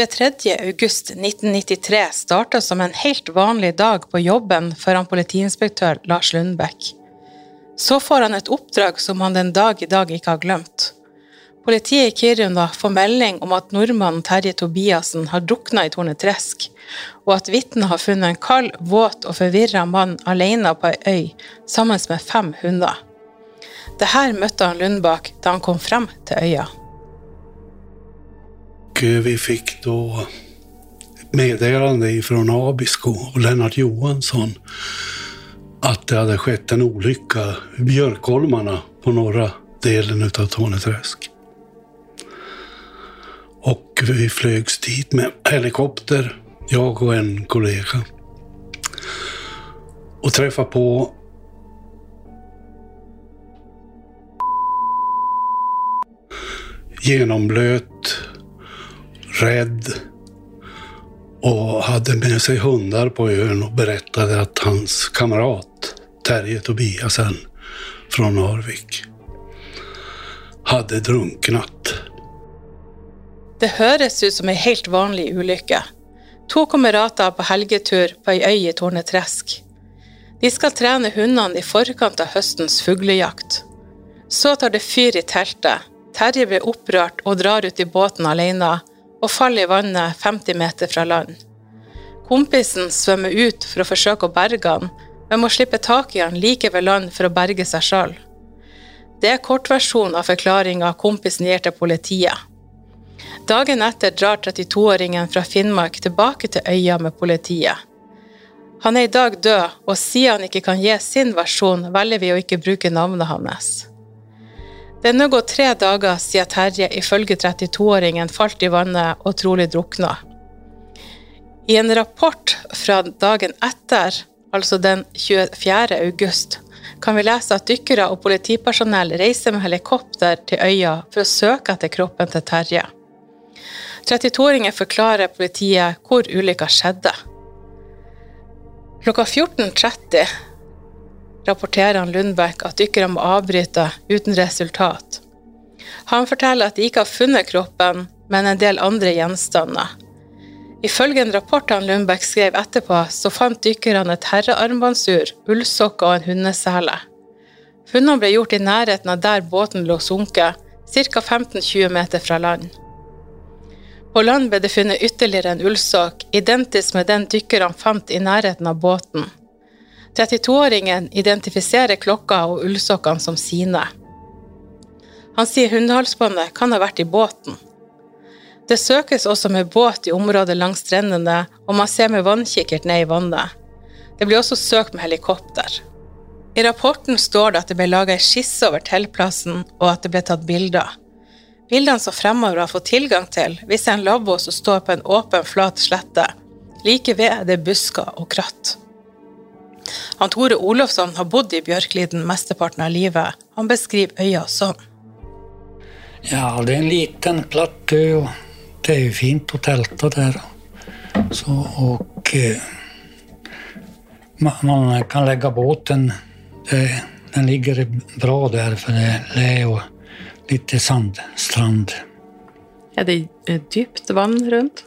August 1993 starta som en helt vanlig dag på jobben for han politiinspektør Lars Lundbekk. Så får han et oppdrag som han den dag i dag ikke har glemt. Politiet i Kiruna får melding om at nordmannen Terje Tobiassen har drukna i Tornetresk, og at vitnet har funnet en kald, våt og forvirra mann alene på ei øy sammen med fem hunder. Det her møtte han Lundbakk da han kom frem til øya. Och eh, vi fick då ett meddelande från Abisko och Lennart Johansson att det hade skett en olycka i Björkholmarna på norra delen av Torneträsk. Och vi flögs dit med helikopter, jag och en kollega. Och träffade på genomblöt, rädd och hade med sig hundar på ön och berättade att hans kamrat Terje Tobiasen från Narvik hade drunknat. Det høres ut som ei helt vanlig ulykke. To kamerater på helgetur på ei øy i Tornetresk. De skal trene hundene i forkant av høstens fuglejakt. Så tar det fyr i teltet. Terje blir opprørt og drar ut i båten alene, og faller i vannet 50 meter fra land. Kompisen svømmer ut for å forsøke å berge han, men må slippe tak i han like ved land for å berge seg sjøl. Det er kortversjonen av forklaringa kompisen gir til politiet. Dagen etter drar 32-åringen fra Finnmark tilbake til øya med politiet. Han er i dag død, og siden han ikke kan gi sin versjon, velger vi å ikke bruke navnet hans. Det er nå gått tre dager siden Terje ifølge 32-åringen falt i vannet og trolig drukna. I en rapport fra dagen etter, altså den 24. august, kan vi lese at dykkere og politipersonell reiser med helikopter til øya for å søke etter kroppen til Terje. 32-åringen forklarer politiet hvor ulykka skjedde. Klokka 14.30 rapporterer han Lundbekk at dykkere må avbryte uten resultat. Han forteller at de ikke har funnet kroppen, men en del andre gjenstander. Ifølge en rapport han Lundbekk skrev etterpå, så fant dykkerne et herrearmbåndsur, ullsokker og en hundesele. Funnene ble gjort i nærheten av der båten lå sunket, ca. 15-20 meter fra land. På land ble det funnet ytterligere en ullsokk, identisk med den dykkerne fant i nærheten av båten. 32-åringen identifiserer klokka og ullsokkene som sine. Han sier hundehalsbåndet kan ha vært i båten. Det søkes også med båt i området langs strendene, og man ser med vannkikkert ned i vannet. Det blir også søkt med helikopter. I rapporten står det at det ble laget ei skisse over teltplassen, og at det ble tatt bilder. Bildene som fremover har fått tilgang til, viser en lavvo som står på en åpen, flat slette. Like ved det busker og kratt. Han Tore Olofsson har bodd i Bjørkliden mesteparten av livet. Han beskriver øya sånn. Ja, det er en liten platt och det er jo fint å telte der. Så, og eh, man, kan legge båten, det, den ligger bra der, for det er jo litt sandstrand. Er det eh, dypt vann rundt?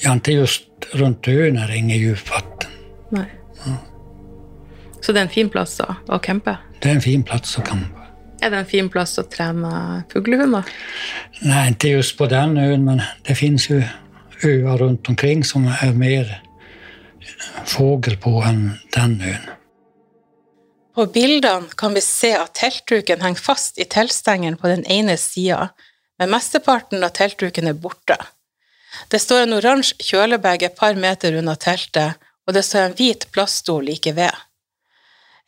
Ja, ikke just rundt øen. Det det inget djupvatten. Nei. Så det er en fin plass å, å campe? Det er en fin plass å campe. Er det en fin plass å trene fuglehunder? Nei, ikke just på den øen, men det fins jo øer rundt omkring som er mer fugl på enn den øen. På bildene kan vi se at teltduken henger fast i teltstengeren på den ene sida, men mesteparten av teltduken er borte. Det står en oransje kjølebag et par meter unna teltet, og det står en hvit plaststol like ved.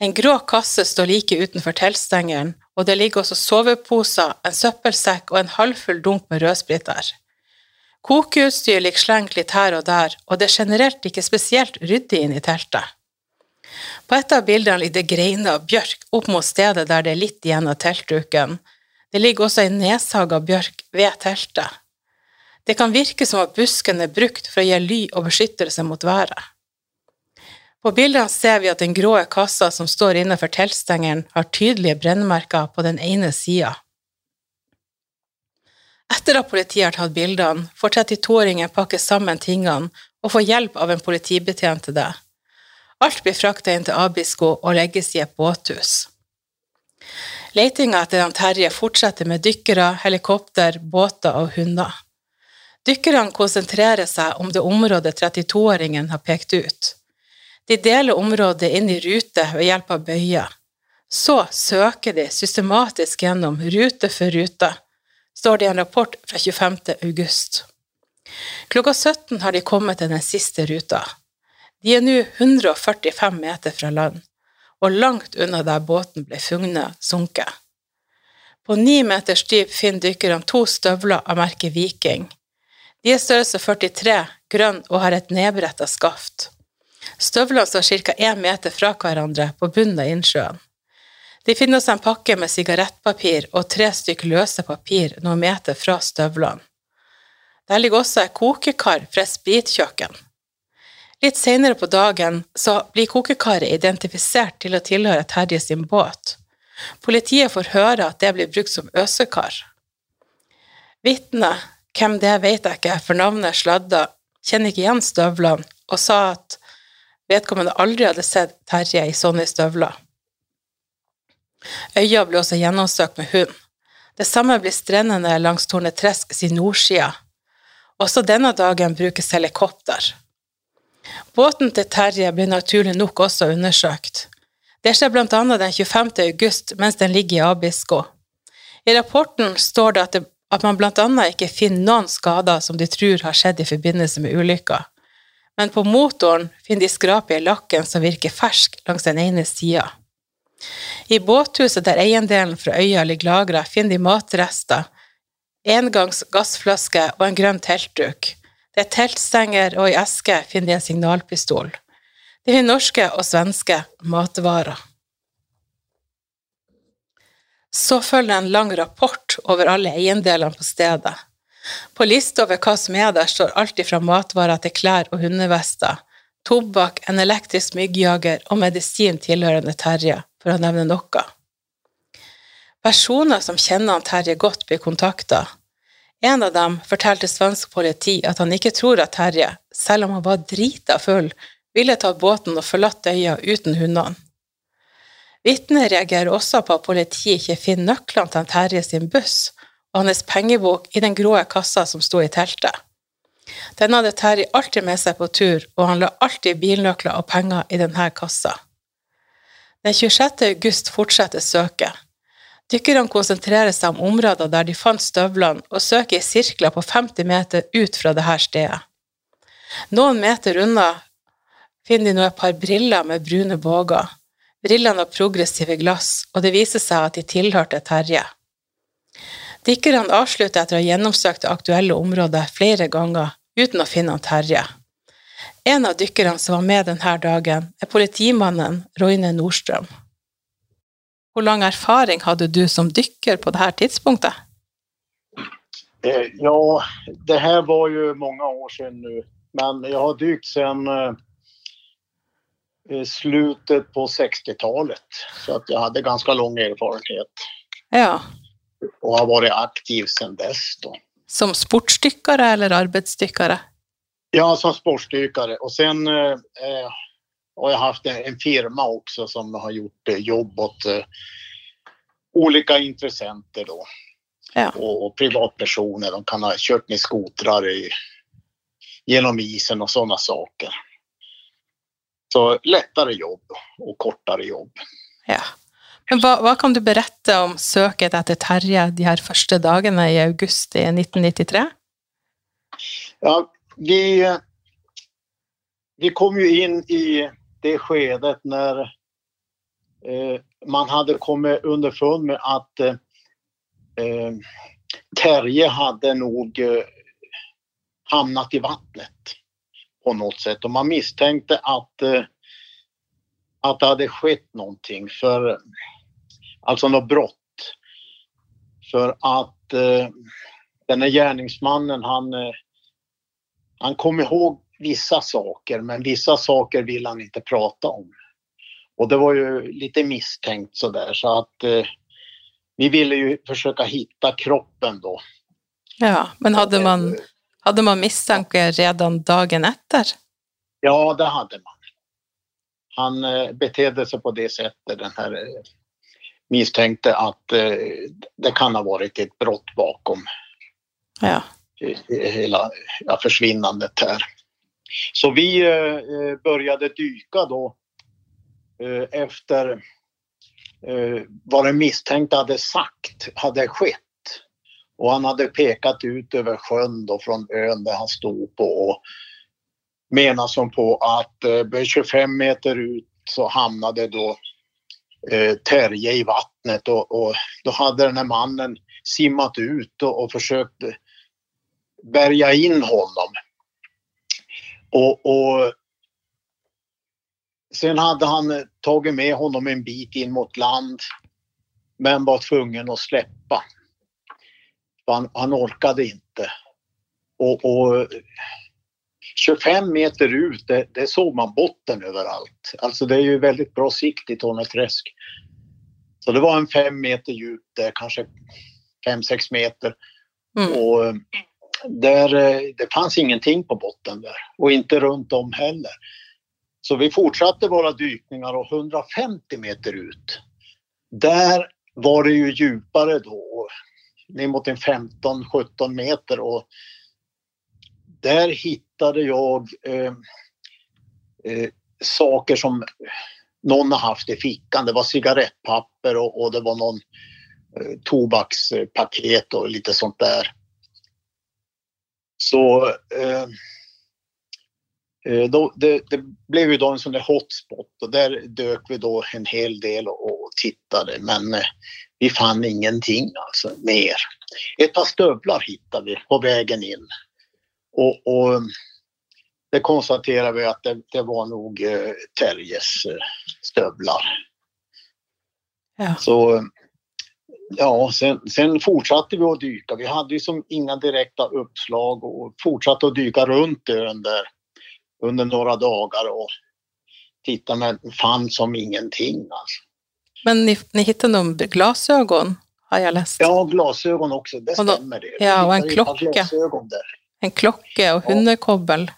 En grå kasse står like utenfor teltstengeren, og det ligger også soveposer, en søppelsekk og en halvfull dunk med rødsprit der. Kokeutstyr ligger slengt litt her og der, og det er generelt ikke spesielt ryddig inne i teltet. På et av bildene ligger det greiner av bjørk opp mot stedet der det er litt igjen av teltduken. Det ligger også ei nedsaga bjørk ved teltet. Det kan virke som at busken er brukt for å gi ly og beskyttelse mot været. På bildene ser vi at den grå kassa som står innenfor teltstengeren, har tydelige brennmerker på den ene sida. Etter at politiet har tatt bildene, får 32-åringen pakke sammen tingene og få hjelp av en politibetjent til det. Alt blir frakta inn til Abisko og legges i et båthus. Letinga etter han Terje fortsetter med dykkere, helikopter, båter og hunder. Dykkerne konsentrerer seg om det området 32-åringen har pekt ut. De deler området inn i rute ved hjelp av bøyer. Så søker de systematisk gjennom rute for rute, står det i en rapport fra 25. august. Klokka 17 har de kommet til den siste ruta. De er nå 145 meter fra land, og langt unna der båten ble funnet sunket. På ni meters dyp finner dykkerne to støvler av merket Viking. De er størrelse 43, grønn og har et nedbretta skaft. Støvlene står ca. én meter fra hverandre på bunnen av innsjøen. De finner også en pakke med sigarettpapir og tre stykker løse papir noen meter fra støvlene. Der ligger også et kokekar fra et spritkjøkken. Litt senere på dagen så blir kokekaret identifisert til å tilhøre Terje sin båt. Politiet får høre at det blir brukt som øsekar. Vitnet, hvem det vet jeg ikke, for navnet sladda, kjenner ikke igjen støvlene og sa at vedkommende aldri hadde sett Terje i sånne støvler. Øya ble også gjennomsøkt med hund. Det samme blir strendene langs Tornetresk sin nordside. Også denne dagen brukes helikopter. Båten til Terje blir naturlig nok også undersøkt. Det skjer blant annet den 25. august mens den ligger i Abisko. I rapporten står det at, det, at man blant annet ikke finner noen skader som de tror har skjedd i forbindelse med ulykka men på motoren finner de skrapet i lakken som virker fersk langs den ene sida. I båthuset der eiendelen fra øya ligger lagra, finner de matrester, engangs gassflaske og en grønn teltduk. Det er teltstenger, og i eske finner de en signalpistol. De finner norske og svenske matvarer. Så følger en lang rapport over alle eiendelene på stedet. På lista over hva som er der, står alt ifra matvarer til klær og hundevester, tobakk, en elektrisk myggjager og medisin tilhørende Terje, for å nevne noe. Personer som kjenner han Terje godt, blir kontakta. En av dem fortalte svensk politi at han ikke tror at Terje, selv om han var drita full, ville tatt båten og forlatt øya uten hundene. Vitnet reagerer også på at politiet ikke finner nøklene til Terje sin buss, og hans pengebok i den grå kassa som sto i teltet. Den hadde Terje alltid med seg på tur, og han la alltid bilnøkler og penger i denne kassa. Den 26. august fortsetter søket. Dykkerne konsentrerer seg om områder der de fant støvlene, og søker i sirkler på 50 meter ut fra dette stedet. Noen meter unna finner de nå et par briller med brune båger. Brillene har progressive glass, og det viser seg at de tilhørte Terje. Dykkerne avslutter etter å ha gjennomsøkt det aktuelle området flere ganger uten å finne han Terje. En av dykkerne som var med denne dagen, er politimannen Roine Nordstrøm. Hvor lang erfaring hadde du som dykker på dette tidspunktet? Eh, ja, det her var jo mange år siden nå. Men jeg har dykt siden eh, slutet på 60-tallet. Så jeg hadde ganske lang erfarenhet. Ja og har vært aktiv siden dess. Då. Som sportsdykkere eller arbeidsdykkere? Ja, som sportsdykkere. Og sen eh, har jeg hatt en, firma også som har gjort eh, jobb åt eh, olika intressenter då. Ja. Og, og, privatpersoner. De kan ha kjørt med skotrar gjennom isen og sånne saker. Så lettere jobb og kortere jobb. Ja. Hva, hva, kan du berette om søket etter Terje de her første dagene i august i 1993? Ja, vi, vi kom jo inn i det skedet når eh, man hadde kommet underfund med at eh, Terje hadde nok eh, havnet i vattnet på noe sett. Og man mistenkte at, eh, att det hadde skett noe. för alltså något brott. För att eh, den här gärningsmannen han, eh, han kom ihåg vissa saker men vissa saker vill han inte prata om. Och det var ju lite misstänkt sådär så att eh, vi ville ju försöka hitta kroppen då. Ja, men hade man, hade man misstanke redan dagen efter? Ja, det hade man. Han eh, betedde sig på det sättet, den här eh, misstänkte att eh, det kan ha varit ett brott bakom Ja. hela ja, försvinnandet här. Så vi eh, började dyka då eh, efter eh, vad den misstänkte hade sagt hade skett. Och han hade pekat ut över sjön då från ön där han stod på och menar som på att eh, 25 meter ut så hamnade då eh, Terje i vattnet och, och då hade den här mannen simmat ut och, och försökt bärga in honom. Och, och sen hade han tagit med honom en bit in mot land men var tvungen att släppa. Han, han orkade inte. Och, och 25 meter ut, det, det såg man botten överallt. Alltså det är ju väldigt bra sikt i Torneträsk. Så det var en fem meter djupt, kanskje kanske fem sex meter. Mm. Och där, eh, det fanns ingenting på botten där och inte runt om heller. Så vi fortsatte våra dykningar och 150 meter ut, där var det ju djupare då, ner mot en 15-17 meter och där hittade jag eh, eh, saker som någon har haft i fickan. Det var cigarettpapper och, och det var någon eh, tobakspaket och lite sånt där. Så eh, eh, då, det, det, blev ju då en sån där hotspot och där dök vi då en hel del och, och tittade men eh, vi fann ingenting alltså mer. Ett par stövlar hittade vi på vägen in och, och det konstaterade vi att det, det var nog eh, Terjes eh, stövlar. Ja. Så ja, sen, sen fortsatte vi att dyka. Vi hade ju som inga direkta uppslag och fortsatte att dyka runt ön där under några dagar och titta men fann som ingenting alltså. Men ni, ni hittade nog glasögon, har jag läst. Ja, glasögon också, det stämmer det. ja, och en klocka. En klocka och hundekobbel.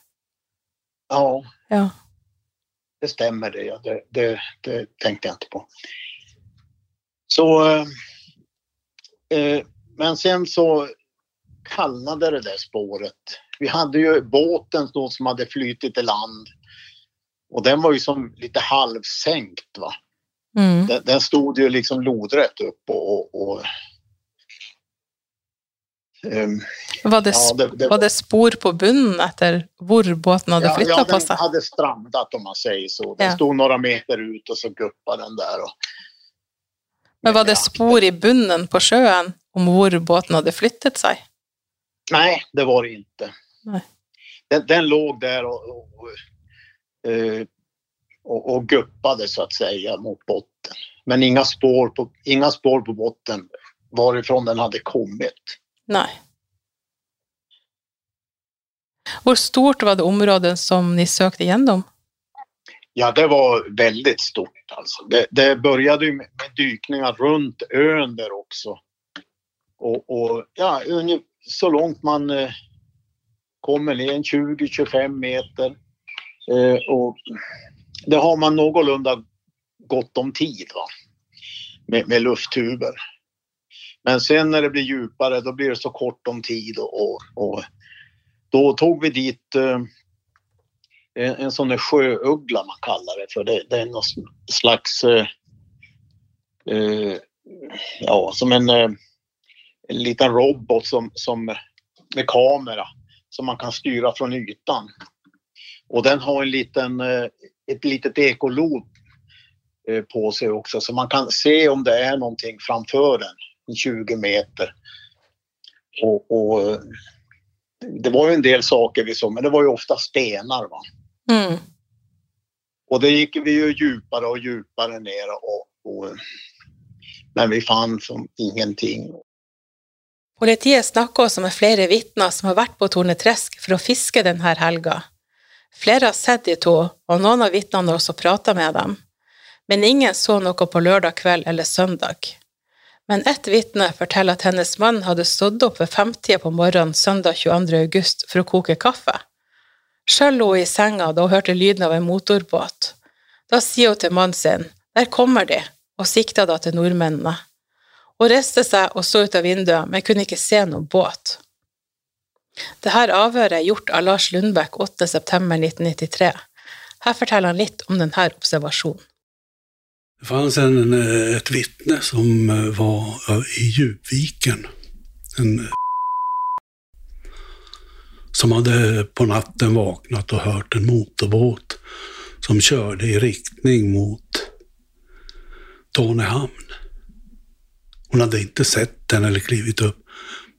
Ja, Ja. det stämmer det, ja. det, det. Det tänkte jag inte på. Så, eh, eh, men sen så kallnade det där spåret. Vi hade ju båten då som hade flytit i land och den var ju som lite halvsänkt va. Mm. Den, den stod ju liksom lodrätt upp och, och, och ehm, Var, det, ja, det, det, var det spor på bunnen etter hvor båten hadde ja, flytta ja, på den hadde strandet, om man sier så. Den Ja. stod noen meter ut og så guppa den der. Og... Men var det Ja. spor i bunnen på sjøen om hvor båten hadde flyttet seg? Nei, det var det inte. Nej. Den, den låg der og, og, og, og och, och guppade så att säga mot botten. Men inga spår på, inga spår på botten varifrån den hadde kommit. Nej. Hvor stort var det området som ni søkte gjennom? Ja, det var veldig stort alltså. Det, det började med, med rundt øen der også. Og, och ja, så langt man eh, kommer ned, 20-25 meter. Eh, och det har man någorlunda godt om tid va? Med, med lufttuber. Men sen när det blir djupare då blir det så kort om tid och, och, då tog vi dit eh, en, en sån där sjöuggla man kallar det för. Det, det är någon slags, eh, eh, ja som en, eh, en liten robot som, som med kamera som man kan styra från ytan. Och den har en liten, eh, ett litet ekolod eh, på sig också så man kan se om det är någonting framför den, 20 meter. Och, och det var ju en del saker vi såg, men det var ju ofta stenar. Va? Mm. Och det gick vi ju djupare och djupare ner och, och men vi fann som ingenting. Politiet snakker også med flere vitner som har vært på Tornetresk for å fiske denne helga. Flere har sett de to, og noen av vitnene har også prata med dem. Men ingen så noe på lørdag kveld eller søndag. Men ett vitne forteller at hennes mann hadde stått opp ved femtida på morgenen søndag 22. august for å koke kaffe. Sjøl lå hun i senga da hun hørte lyden av en motorbåt. Da sier hun til mannen sin, der kommer de, og sikter da til nordmennene. Hun reiste seg og så ut av vinduet, men kunne ikke se noen båt. Dette avhøret er gjort av Lars Lundbekk 8.9.1993. Her forteller han litt om denne observasjonen. Det fanns en, ett vittne som var i Djupviken. En som hade på natten vaknat och hört en motorbåt som körde i riktning mot Tornehamn. Hon hade inte sett den eller klivit upp,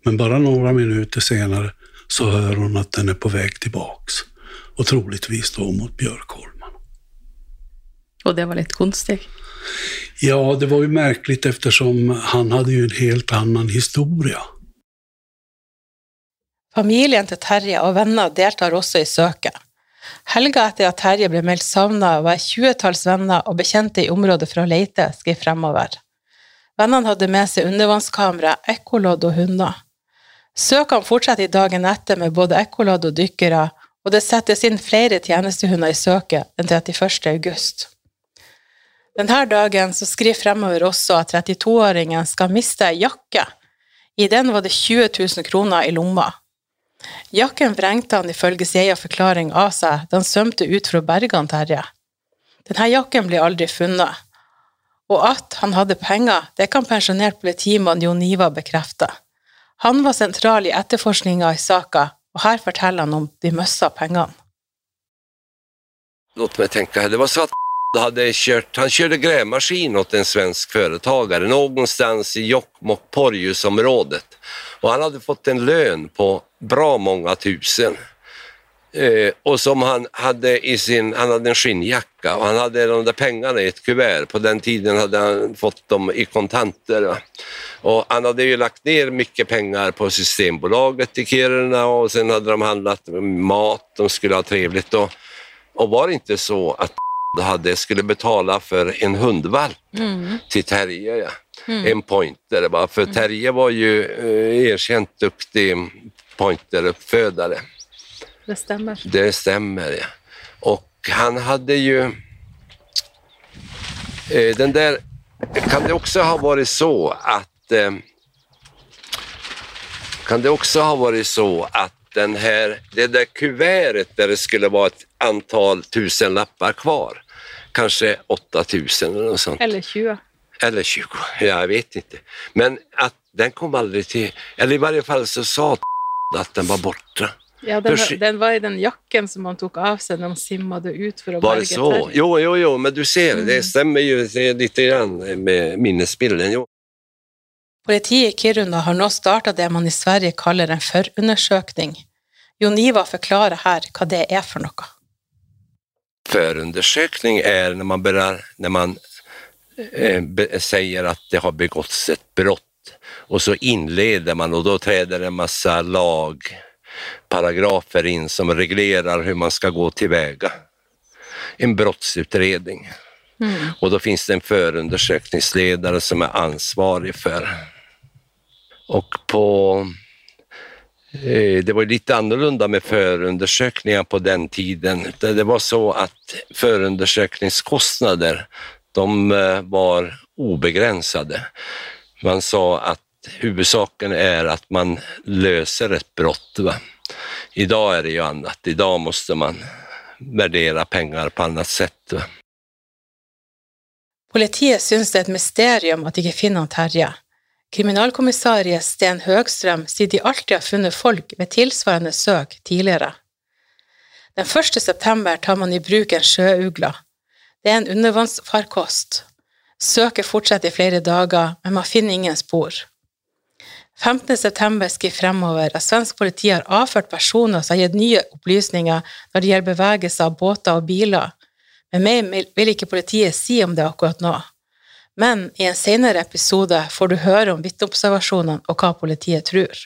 men bara några minuter senare så hör hon att den är på väg tillbaks och troligtvis då mot Björkholmen. Och det var lite konstigt? Ja, det var ju märkligt eftersom han hade ju en helt annan historia. Familien til Terje og venner deltar også i søket. Helga etter at Terje ble meldt savna, var et tjuetalls venner og bekjente i området for å lete, skriver fremover. Vennene hadde med seg undervannskamera, ekkolodd og hunder. Søkene fortsetter i dagen etter med både ekkolodd og dykkere, og det settes inn flere tjenestehunder i søket den 31. august. Denne dagen så skriver fremover også at 32-åringen skal miste ei jakke. I den var det 20 000 kroner i lomma. Jakken vrengte han ifølge egen forklaring av seg da han svømte ut for å berge han Terje. Denne jakken ble aldri funnet, og at han hadde penger, det kan pensjonert politimann Jon Ivar bekrefte. Han var sentral i etterforskninga i saka, og her forteller han om de mista pengene. Låt jeg tänka, det var så att hade kört, han körde grävmaskin åt en svensk företagare någonstans i Jokkmokk, Porjusområdet. Och han hade fått en lön på bra många tusen. Eh, och som han hade i sin, han hade en skinnjacka och han hade de där pengarna i ett kuvert. På den tiden hade han fått dem i kontanter. Va? Och han hade ju lagt ner mycket pengar på Systembolaget i Kiruna och sen hade de handlat mat, de skulle ha trevligt. Och, och var det inte så att hade, skulle betala för en hundvalp Mm. till Terje. Ja. Mm. En pointer. Va? För Terje var ju eh, erkänt duktig pointeruppfödare. Det stemmer. Det stämmer. Ja. Och han hade ju... Eh, den där... Kan det också ha varit så att... Eh, kan det också ha varit så att den här, det där kuvertet där det skulle vara ett antal tusenlappar kvar, kanske 8000 eller något sånt. Eller 20. Eller 20, jag vet inte. Men att den kom aldrig till, eller i varje fall så sa att den var borta. Ja, den, den var i den jakken som han tok av seg når han simmade ut for å Var det berge så? Terje. Jo, jo, jo, men du ser, Mm. det stemmer jo litt grann med minnesbilden. Jo. Politiet i Kiruna har nå starta det man i Sverige kaller en forundersøkning. Jon Ivar forklarer her hva det er for noe. Förundersökning är när man, börjar, när man eh, be, säger att det har begåtts ett brott och så inleder man och då träder en massa lagparagrafer in som reglerar hur man ska gå tillväga. En brottsutredning. Mm. Och då finns det en förundersökningsledare som är ansvarig för. Och på... eh, Det var litt annorlunda med förundersökningar på den tiden. Det var så att förundersökningskostnader, de eh, var obegränsade. Man sa att huvudsaken är att man löser ett brott. Va? Idag är det ju annat. Idag måste man värdera pengar på annat sätt. Va? Politiet syns det er et mysterium at de ikke finner Terje. Kriminalkommissarie Sten Høgstrøm sier de alltid har funnet folk med tilsvarende søk tidligere. Den 1. september tar man i bruk en sjøugle. Det er en undervannsfarkost. Søket fortsetter i flere dager, men man finner ingen spor. 15. september skriver fremover at svensk politi har avført personer som har gitt nye opplysninger når det gjelder bevegelse av båter og biler, men mer vil ikke politiet si om det akkurat nå. Men i en senere episode får du høre om vitneobservasjonene og hva politiet tror.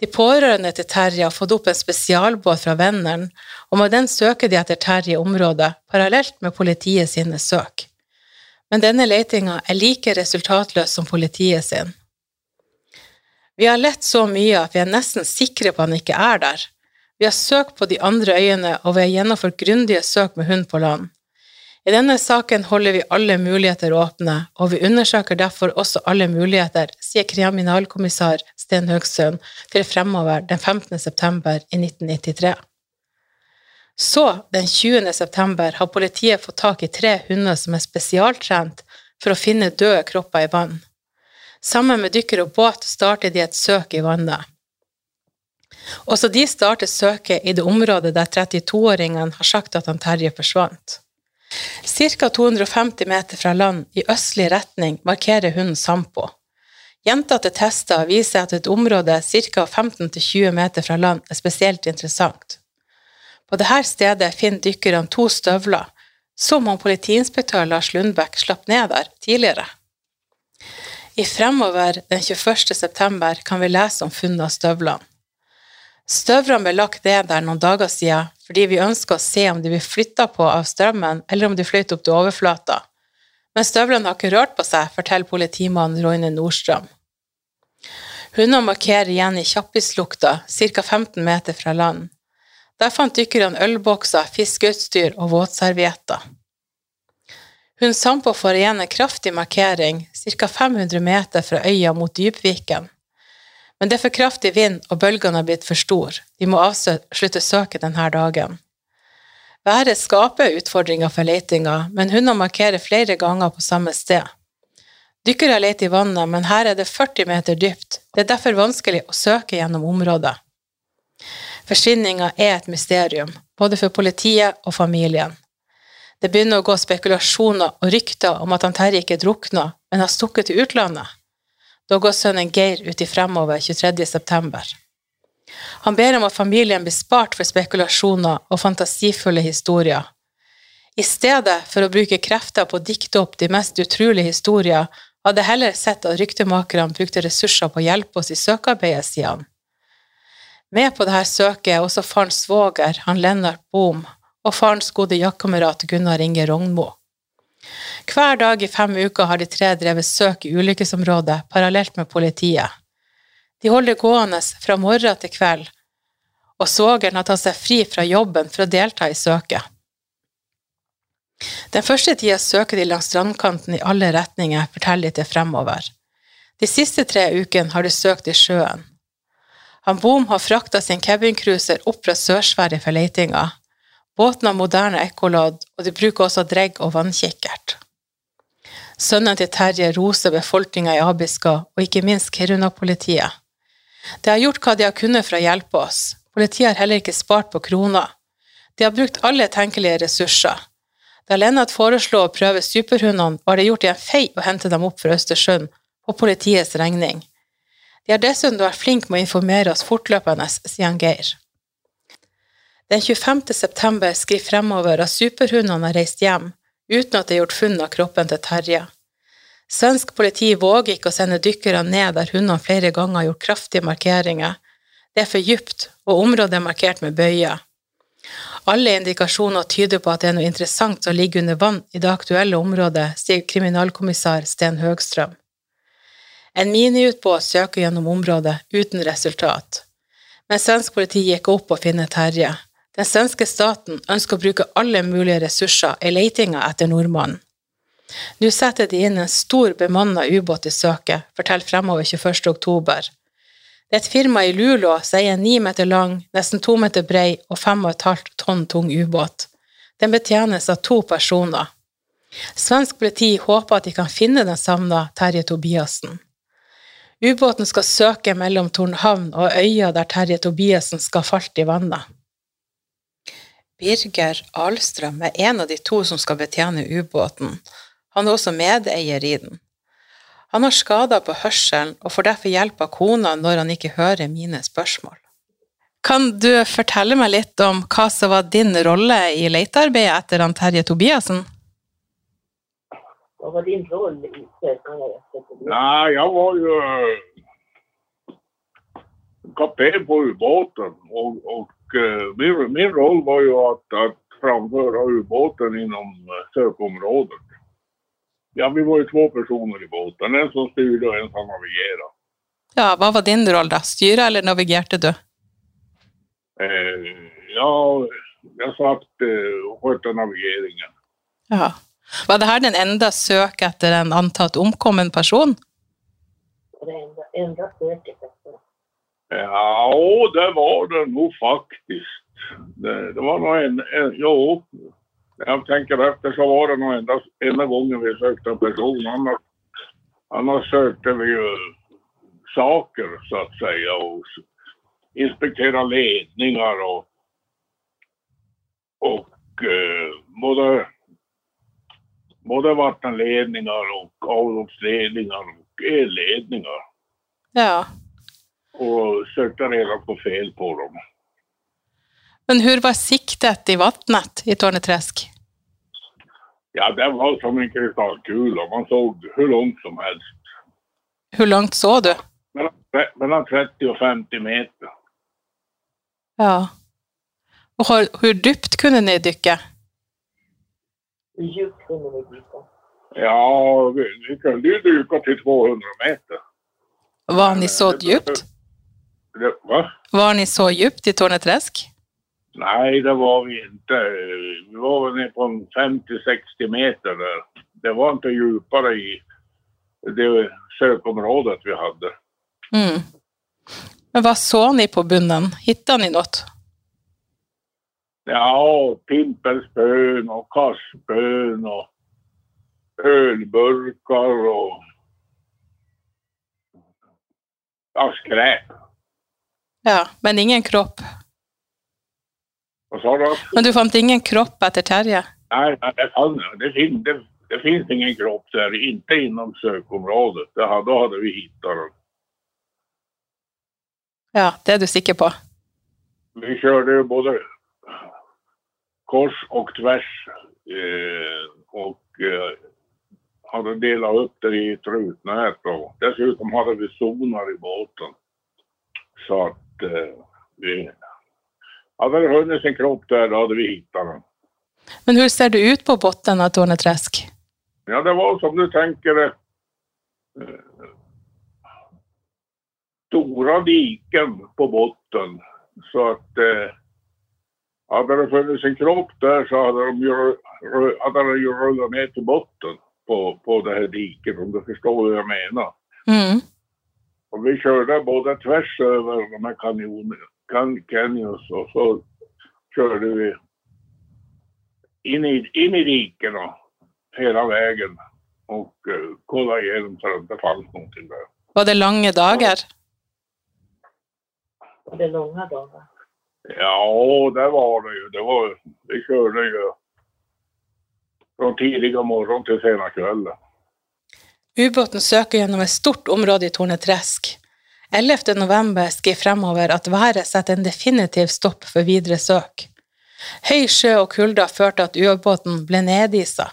De pårørende til Terje har fått opp en spesialbåt fra Venneren, og med den søker de etter Terje i området, parallelt med politiet sine søk. Men denne letinga er like resultatløs som politiet sin. Vi har lett så mye at vi er nesten sikre på at han ikke er der. Vi har søkt på de andre øyene, og vi har gjennomført grundige søk med hund på land. I denne saken holder vi alle muligheter åpne, og vi undersøker derfor også alle muligheter, sier kriminalkommissær Sten Høgsund til Fremover den 15. september i 1993. Så, den 20. september, har politiet fått tak i tre hunder som er spesialtrent for å finne døde kropper i vann. Sammen med dykker og båt starter de et søk i vannet. Også de starter søket i det området der 32-åringen har sagt at han Terje forsvant. Ca. 250 meter fra land i østlig retning markerer hunden Sampo. Gjentatte tester viser at et område ca. 15-20 meter fra land er spesielt interessant. På dette stedet finner dykkerne to støvler, som om politiinspektør Lars Lundbekk slapp ned der tidligere. I Fremover den 21. september kan vi lese om funnet av støvlene. Støvlene ble lagt ned der noen dager siden fordi vi ønska å se om de blir flytta på av strømmen, eller om de fløyt opp til overflata. Men støvlene har ikke rørt på seg, forteller politimannen Roine Nordstrøm. Hundene markerer igjen i Kjappislukta, ca. 15 meter fra land. Der fant dykkerne ølbokser, fiskeutstyr og våtservietter. Hun Sampo får igjen en kraftig markering, ca. 500 meter fra øya mot Dypviken. Men det er for kraftig vind, og bølgene har blitt for store. De må avslutte søket denne dagen. Været skaper utfordringer for letinga, men hunder markerer flere ganger på samme sted. Dykkere leter i vannet, men her er det 40 meter dypt. Det er derfor vanskelig å søke gjennom området. Forsvinninga er et mysterium, både for politiet og familien. Det begynner å gå spekulasjoner og rykter om at han Terje ikke drukna, men har stukket til utlandet. Da går sønnen Geir ut i Fremover 23. september. Han ber om at familien blir spart for spekulasjoner og fantasifulle historier. I stedet for å bruke krefter på å dikte opp de mest utrolige historier, hadde jeg heller sett at ryktemakerne brukte ressurser på å hjelpe oss i søkearbeidet, sier han. Med på dette søket er også farens svoger, han Lennart Bohm, og farens gode jaktkamerat Gunnar Inge Rognmo. Hver dag i fem uker har de tre drevet søk i ulykkesområdet parallelt med politiet. De holder gående fra morgen til kveld, og svogeren har tatt seg fri fra jobben for å delta i søket. Den første tida søker de langs strandkanten i alle retninger, forteller de til fremover. De siste tre ukene har de søkt i sjøen. Han Boom har frakta sin cabincruiser opp fra Sør-Sverige for leitinga, Båten har moderne ekkolodd, og de bruker også dregg og vannkikkert. Sønnen til Terje roser befolkninga i Abiska, og ikke minst Kiruna-politiet. De har gjort hva de har kunnet for å hjelpe oss. Politiet har heller ikke spart på kroner. De har brukt alle tenkelige ressurser. Da Lennart foreslo å prøve superhundene, var det gjort i en fei å hente dem opp fra Østersund, på politiets regning. De har dessuten vært flinke med å informere oss fortløpende, sier Geir. Den 25. september skriver fremover at superhundene har reist hjem, uten at det er gjort funn av kroppen til Terje. Svensk politi våger ikke å sende dykkere ned der hundene flere ganger har gjort kraftige markeringer. Det er for dypt, og området er markert med bøyer. Alle indikasjoner tyder på at det er noe interessant som ligger under vann i det aktuelle området, sier kriminalkommissær Sten Høgstrøm. En miniutbåt søker gjennom området uten resultat, men svensk politi gikk opp og finner Terje. Den svenske staten ønsker å bruke alle mulige ressurser i letinga etter nordmannen. Nå setter de inn en stor bemanna ubåt i søket, forteller Fremover 21. oktober. Det er et firma i Luleå som eier en ni meter lang, nesten to meter brei og fem og et halvt tonn tung ubåt. Den betjenes av to personer. Svensk politi håper at de kan finne den savna Terje Tobiassen. Ubåten skal søke mellom Tornhavn og øya der Terje Tobiassen skal ha falt i vannet. Birger Ahlstrøm er en av de to som skal betjene ubåten. Han er også medeier i den. Han har skader på hørselen og får derfor hjelp av kona når han ikke hører mine spørsmål. Kan du fortelle meg litt om hva som var din rolle i letearbeidet etter han Terje Tobiassen? Hva var din rolle i etter Tobiassen? Nej, jag var jo kaptein kapten på ubåten og, och eh, min, min roll var ju att, att framföra ubåten inom søkeområdet. sökområdet. Ja, vi var ju två personer i båten, en som styrde och en som navigerade. Ja, hva var din rolle, da? Styra eller navigerte du? Eh, ja, jag satt eh, och skötte navigeringen. Ja. Var det her den enda søk etter en antatt omkommen person? Det enda, enda söket efter. Ja, det var det nå faktisk. Det, det var nå en, en, jo, jeg tenker etter så var det nå enda, enda gången vi søkte person. Annars, annars søkte vi jo saker så å si. Og s- ledninger og och eh, både, både vattenledningar och avloppsledningar och elledningar Ja. Och sökte reda på fel på dem. Men hur var siktet i vattnet i Torneträsk? Ja, det var som en kristallkula. Man såg hur långt som helst. Hur långt såg du? Mellan, mellan 30 och 50 meter. Ja. Och hur, hur djupt kunde ni dyka? Hur djupt kunde ni dyka? Ja, vi, vi kunde ju dyka till 200 meter. Var ni så djupt? Det, hva? Var ni så djupt i Torneträsk? Nei, det var vi ikke. Vi var nede på 50-60 meter Der. Det var ikke dypere i det søkeområdet vi hadde. Mm. Men hva så ni på bunnen? Hittade ni noe? Ja, pimpelspön og kastspön og ølburker og ja, skräp. Ja, men ingen kropp. Hva sa du? Men du fant ingen kropp etter Terje? Nej, det, det, det, det finnes ingen kropp der, inte inom søkeområdet. Det, hadde vi hittet den. Ja, det er du sikker på? Vi kjørte både kors og tvers. eh, og eh, hadde delt opp det i ett rutnät och dessutom hadde vi soner i båten. Så eh, vi... Hade det funnits en kropp där, då hade vi hittat den. Men hur ser det ut på botten av Torneträsk? Ja, det var som du tänker det. eh, Stora diken på botten. Så att eh, hade det funnits en kropp där så hade, de ju, hade den ju rullat ner till botten på, på det här diket om du förstår vad jag menar. Mm. Och vi kjørte både tvers over här kanjoner, kan, canyons og så kjørte vi inn i, inn i dikena og vägen och uh, kolla gjennom så det inte fanns der. Var det lange dager? Var det lange dagar? Ja, det var det jo. Det var, vi kjørte jo fra tidlig om morgenen til sena kvällen. Ubåten søker gjennom et stort område i Tornetresk. 11. november skriver fremover at været setter en definitiv stopp for videre søk. Høy sjø og kulda førte at ubåten ble nedisa.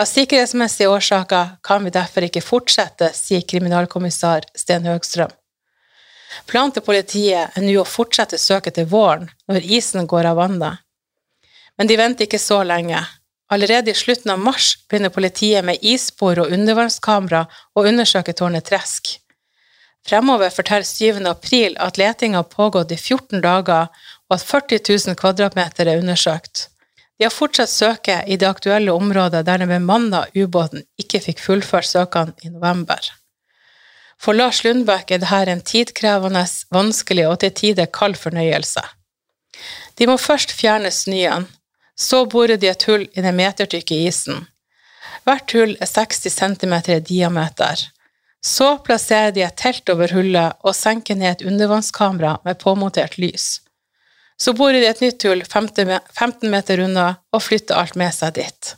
Av sikkerhetsmessige årsaker kan vi derfor ikke fortsette, sier kriminalkommissær Sten Høgstrøm. Planen til politiet er nå å fortsette søket til våren, når isen går av vannet. Men de venter ikke så lenge. Allerede i slutten av mars begynner politiet med isspor og undervannskamera å undersøke tårnet Tresk. Fremover forteller 7. april at letinga har pågått i 14 dager, og at 40 000 kvadratmeter er undersøkt. De har fortsatt søket i det aktuelle området der den bemanna ubåten ikke fikk fullført søkene i november. For Lars Lundbæk er dette en tidkrevende, vanskelig og til tider kald fornøyelse. De må først fjerne snøen, så borer de et hull i den metertykke isen. Hvert hull er 60 cm i diameter. Så plasserer de et telt over hullet og senker ned et undervannskamera med påmontert lys. Så bor de et nytt hull 15 meter unna og flytter alt med seg dit.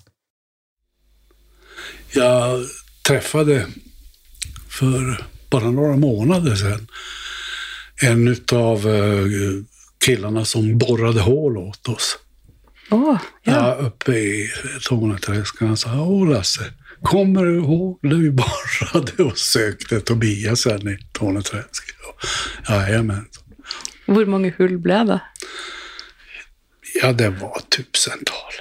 Jeg traff for bare noen måneder siden en av killene som borrade hål åt oss. Oh, ja. ja. uppe i Torneträsk. Han sa, åh Lasse, kommer du ihåg när vi borrade och sökte Tobias här i Torneträsk? Jajamän. Hvor mange hull ble det? Ja, det var tusental.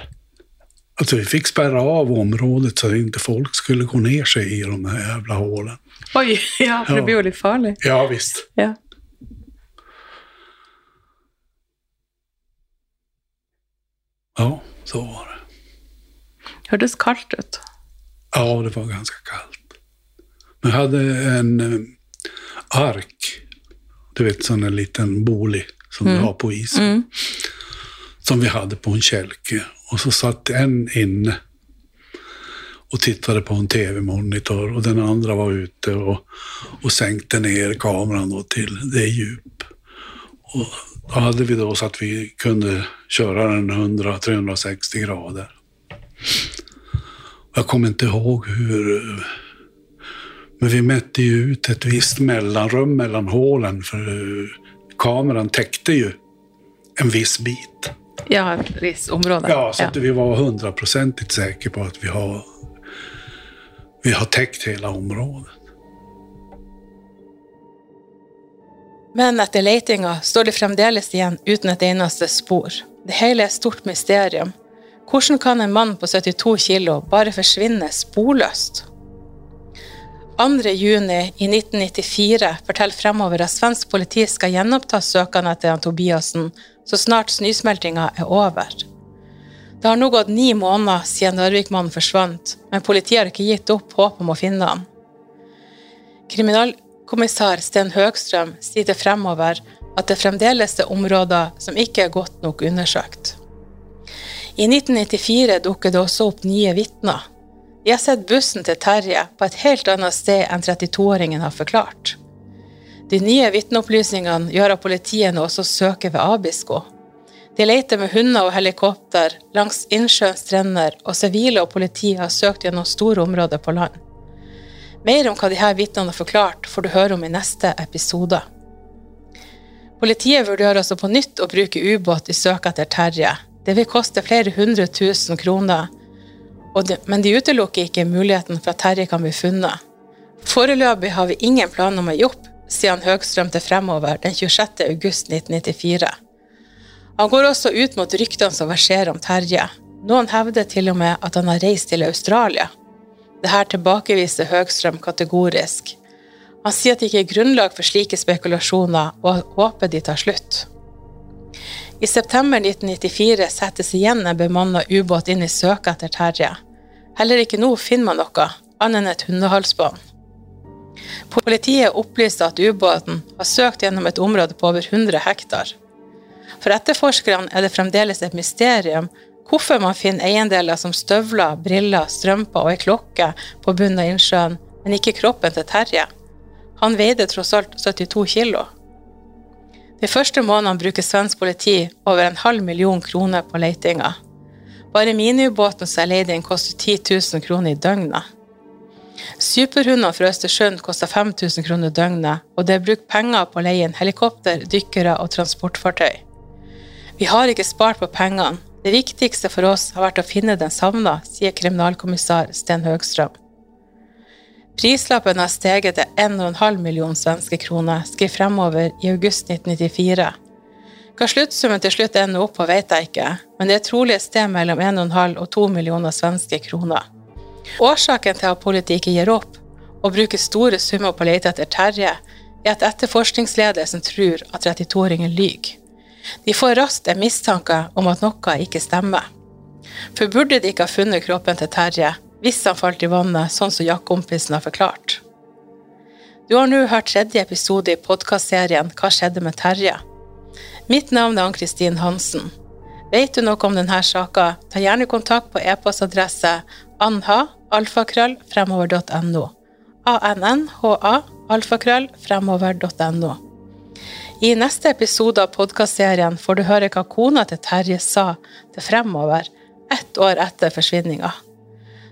Alltså vi fick spärra av området så att inte folk skulle gå ner sig i de här jävla hålen. Oj, ja, för det blir jo litt farlig. Ja, visst. Ja. Ja, så var det. Hørtes kaldt ut. Ja, det var ganska kallt. Men jag hade en eh, ark, du vet sån en liten bolig som Mm. du har på isen. Mm. Som vi hade på en kälke. Och så satt en inne och tittade på en tv-monitor och den andra var ute och, och sänkte ner kameran då till det djup. Och då hade vi då så att vi kunde köra den 100-360 grader. Jag kommer inte ihåg hur... Men vi mätte ju ut ett visst mellanrum mellan hålen för kameran täckte ju en viss bit. Ja, et visst område. Ja, så att vi var hundraprocentigt säkra på att vi har, vi har täckt hela området. Men etter letinga står det fremdeles igjen uten et eneste spor. Det hele er et stort mysterium. Hvordan kan en mann på 72 kilo bare forsvinne sporløst? 2. juni i 1994 forteller fremover at svensk politi skal gjenoppta søkene etter Tobiassen så snart snøsmeltinga er over. Det har nå gått ni måneder siden Narvik-mannen forsvant, men politiet har ikke gitt opp håp om å finne han. Kriminalkommissær Sten Høgstrøm sier til Fremover at det fremdeles er områder som ikke er godt nok undersøkt. I 1994 dukker det også opp nye vitner. De har sett bussen til Terje på et helt annet sted enn 32-åringen har forklart. De nye vitneopplysningene gjør at politiet nå også søker ved Abisko. De leter med hunder og helikopter langs innsjøens strender, og sivile og politi har søkt gjennom store områder på land. Mer om hva her vitnene har forklart, får du høre om i neste episode. Politiet vurderer altså på nytt å bruke ubåt i søket etter Terje. Det vil koste flere hundre tusen kroner, men de utelukker ikke muligheten for at Terje kan bli funnet. Foreløpig har vi ingen planer om å gi opp, sier han til Fremover den 26. august 1994. Han går også ut mot ryktene som verserer om Terje. Noen hevder til og med at han har reist til Australia. Dette tilbakeviser Høgstrøm kategorisk. Han sier at det ikke er grunnlag for slike spekulasjoner, og håper de tar slutt. I september 1994 settes igjen en bemanna ubåt inn i søket etter Terje. Heller ikke nå finner man noe, annet enn et hundehalsbånd. Politiet opplyste at ubåten har søkt gjennom et område på over 100 hektar. For etterforskerne er det fremdeles et mysterium hvorfor man finner eiendeler som støvler, briller, strømper og ei klokke på bunnen av innsjøen, men ikke kroppen til Terje. Han veide tross alt 72 kilo. De første månedene bruker svensk politi over en halv million kroner på letinga. Bare miniubåten som er leid inn, koster 10 000 kroner i døgnet. Superhundene fra Østersund koster 5000 kroner døgnet, og det er brukt penger på å leie inn helikopter, dykkere og transportfartøy. Vi har ikke spart på pengene. Det viktigste for oss har vært å finne den savna, sier kriminalkommissær Sten Høgstrøm. Prislappen har steget til 1,5 million svenske kroner, skriver Fremover i august 1994. Hva sluttsummen til slutt ender opp på, vet jeg ikke, men det er trolig et sted mellom 1,5 og 2 millioner svenske kroner. Årsaken til at politiet ikke gir opp og bruker store summer på å lete etter Terje, er at etterforskningsledelsen tror at 32-åringen lyver. De får raskt en mistanke om at noe ikke stemmer. For burde de ikke ha funnet kroppen til Terje hvis han falt i vannet, sånn som jaktkompisen har forklart? Du har nå hørt tredje episode i podkastserien Hva skjedde med Terje? Mitt navn er Ann-Kristin Hansen. Vet du noe om denne saka, ta gjerne kontakt på e-postadresse anha.alfakrøll.fremover.no. A-n-n-h-a alfakrøll.fremover.no. I neste episode av podkastserien får du høre hva kona til Terje sa til Fremover ett år etter forsvinninga.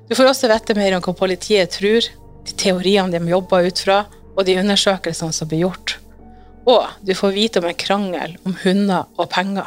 Du får også vite mer om hva politiet tror, de teoriene de jobber ut fra, og de undersøkelsene som blir gjort. Og du får vite om en krangel om hunder og penger.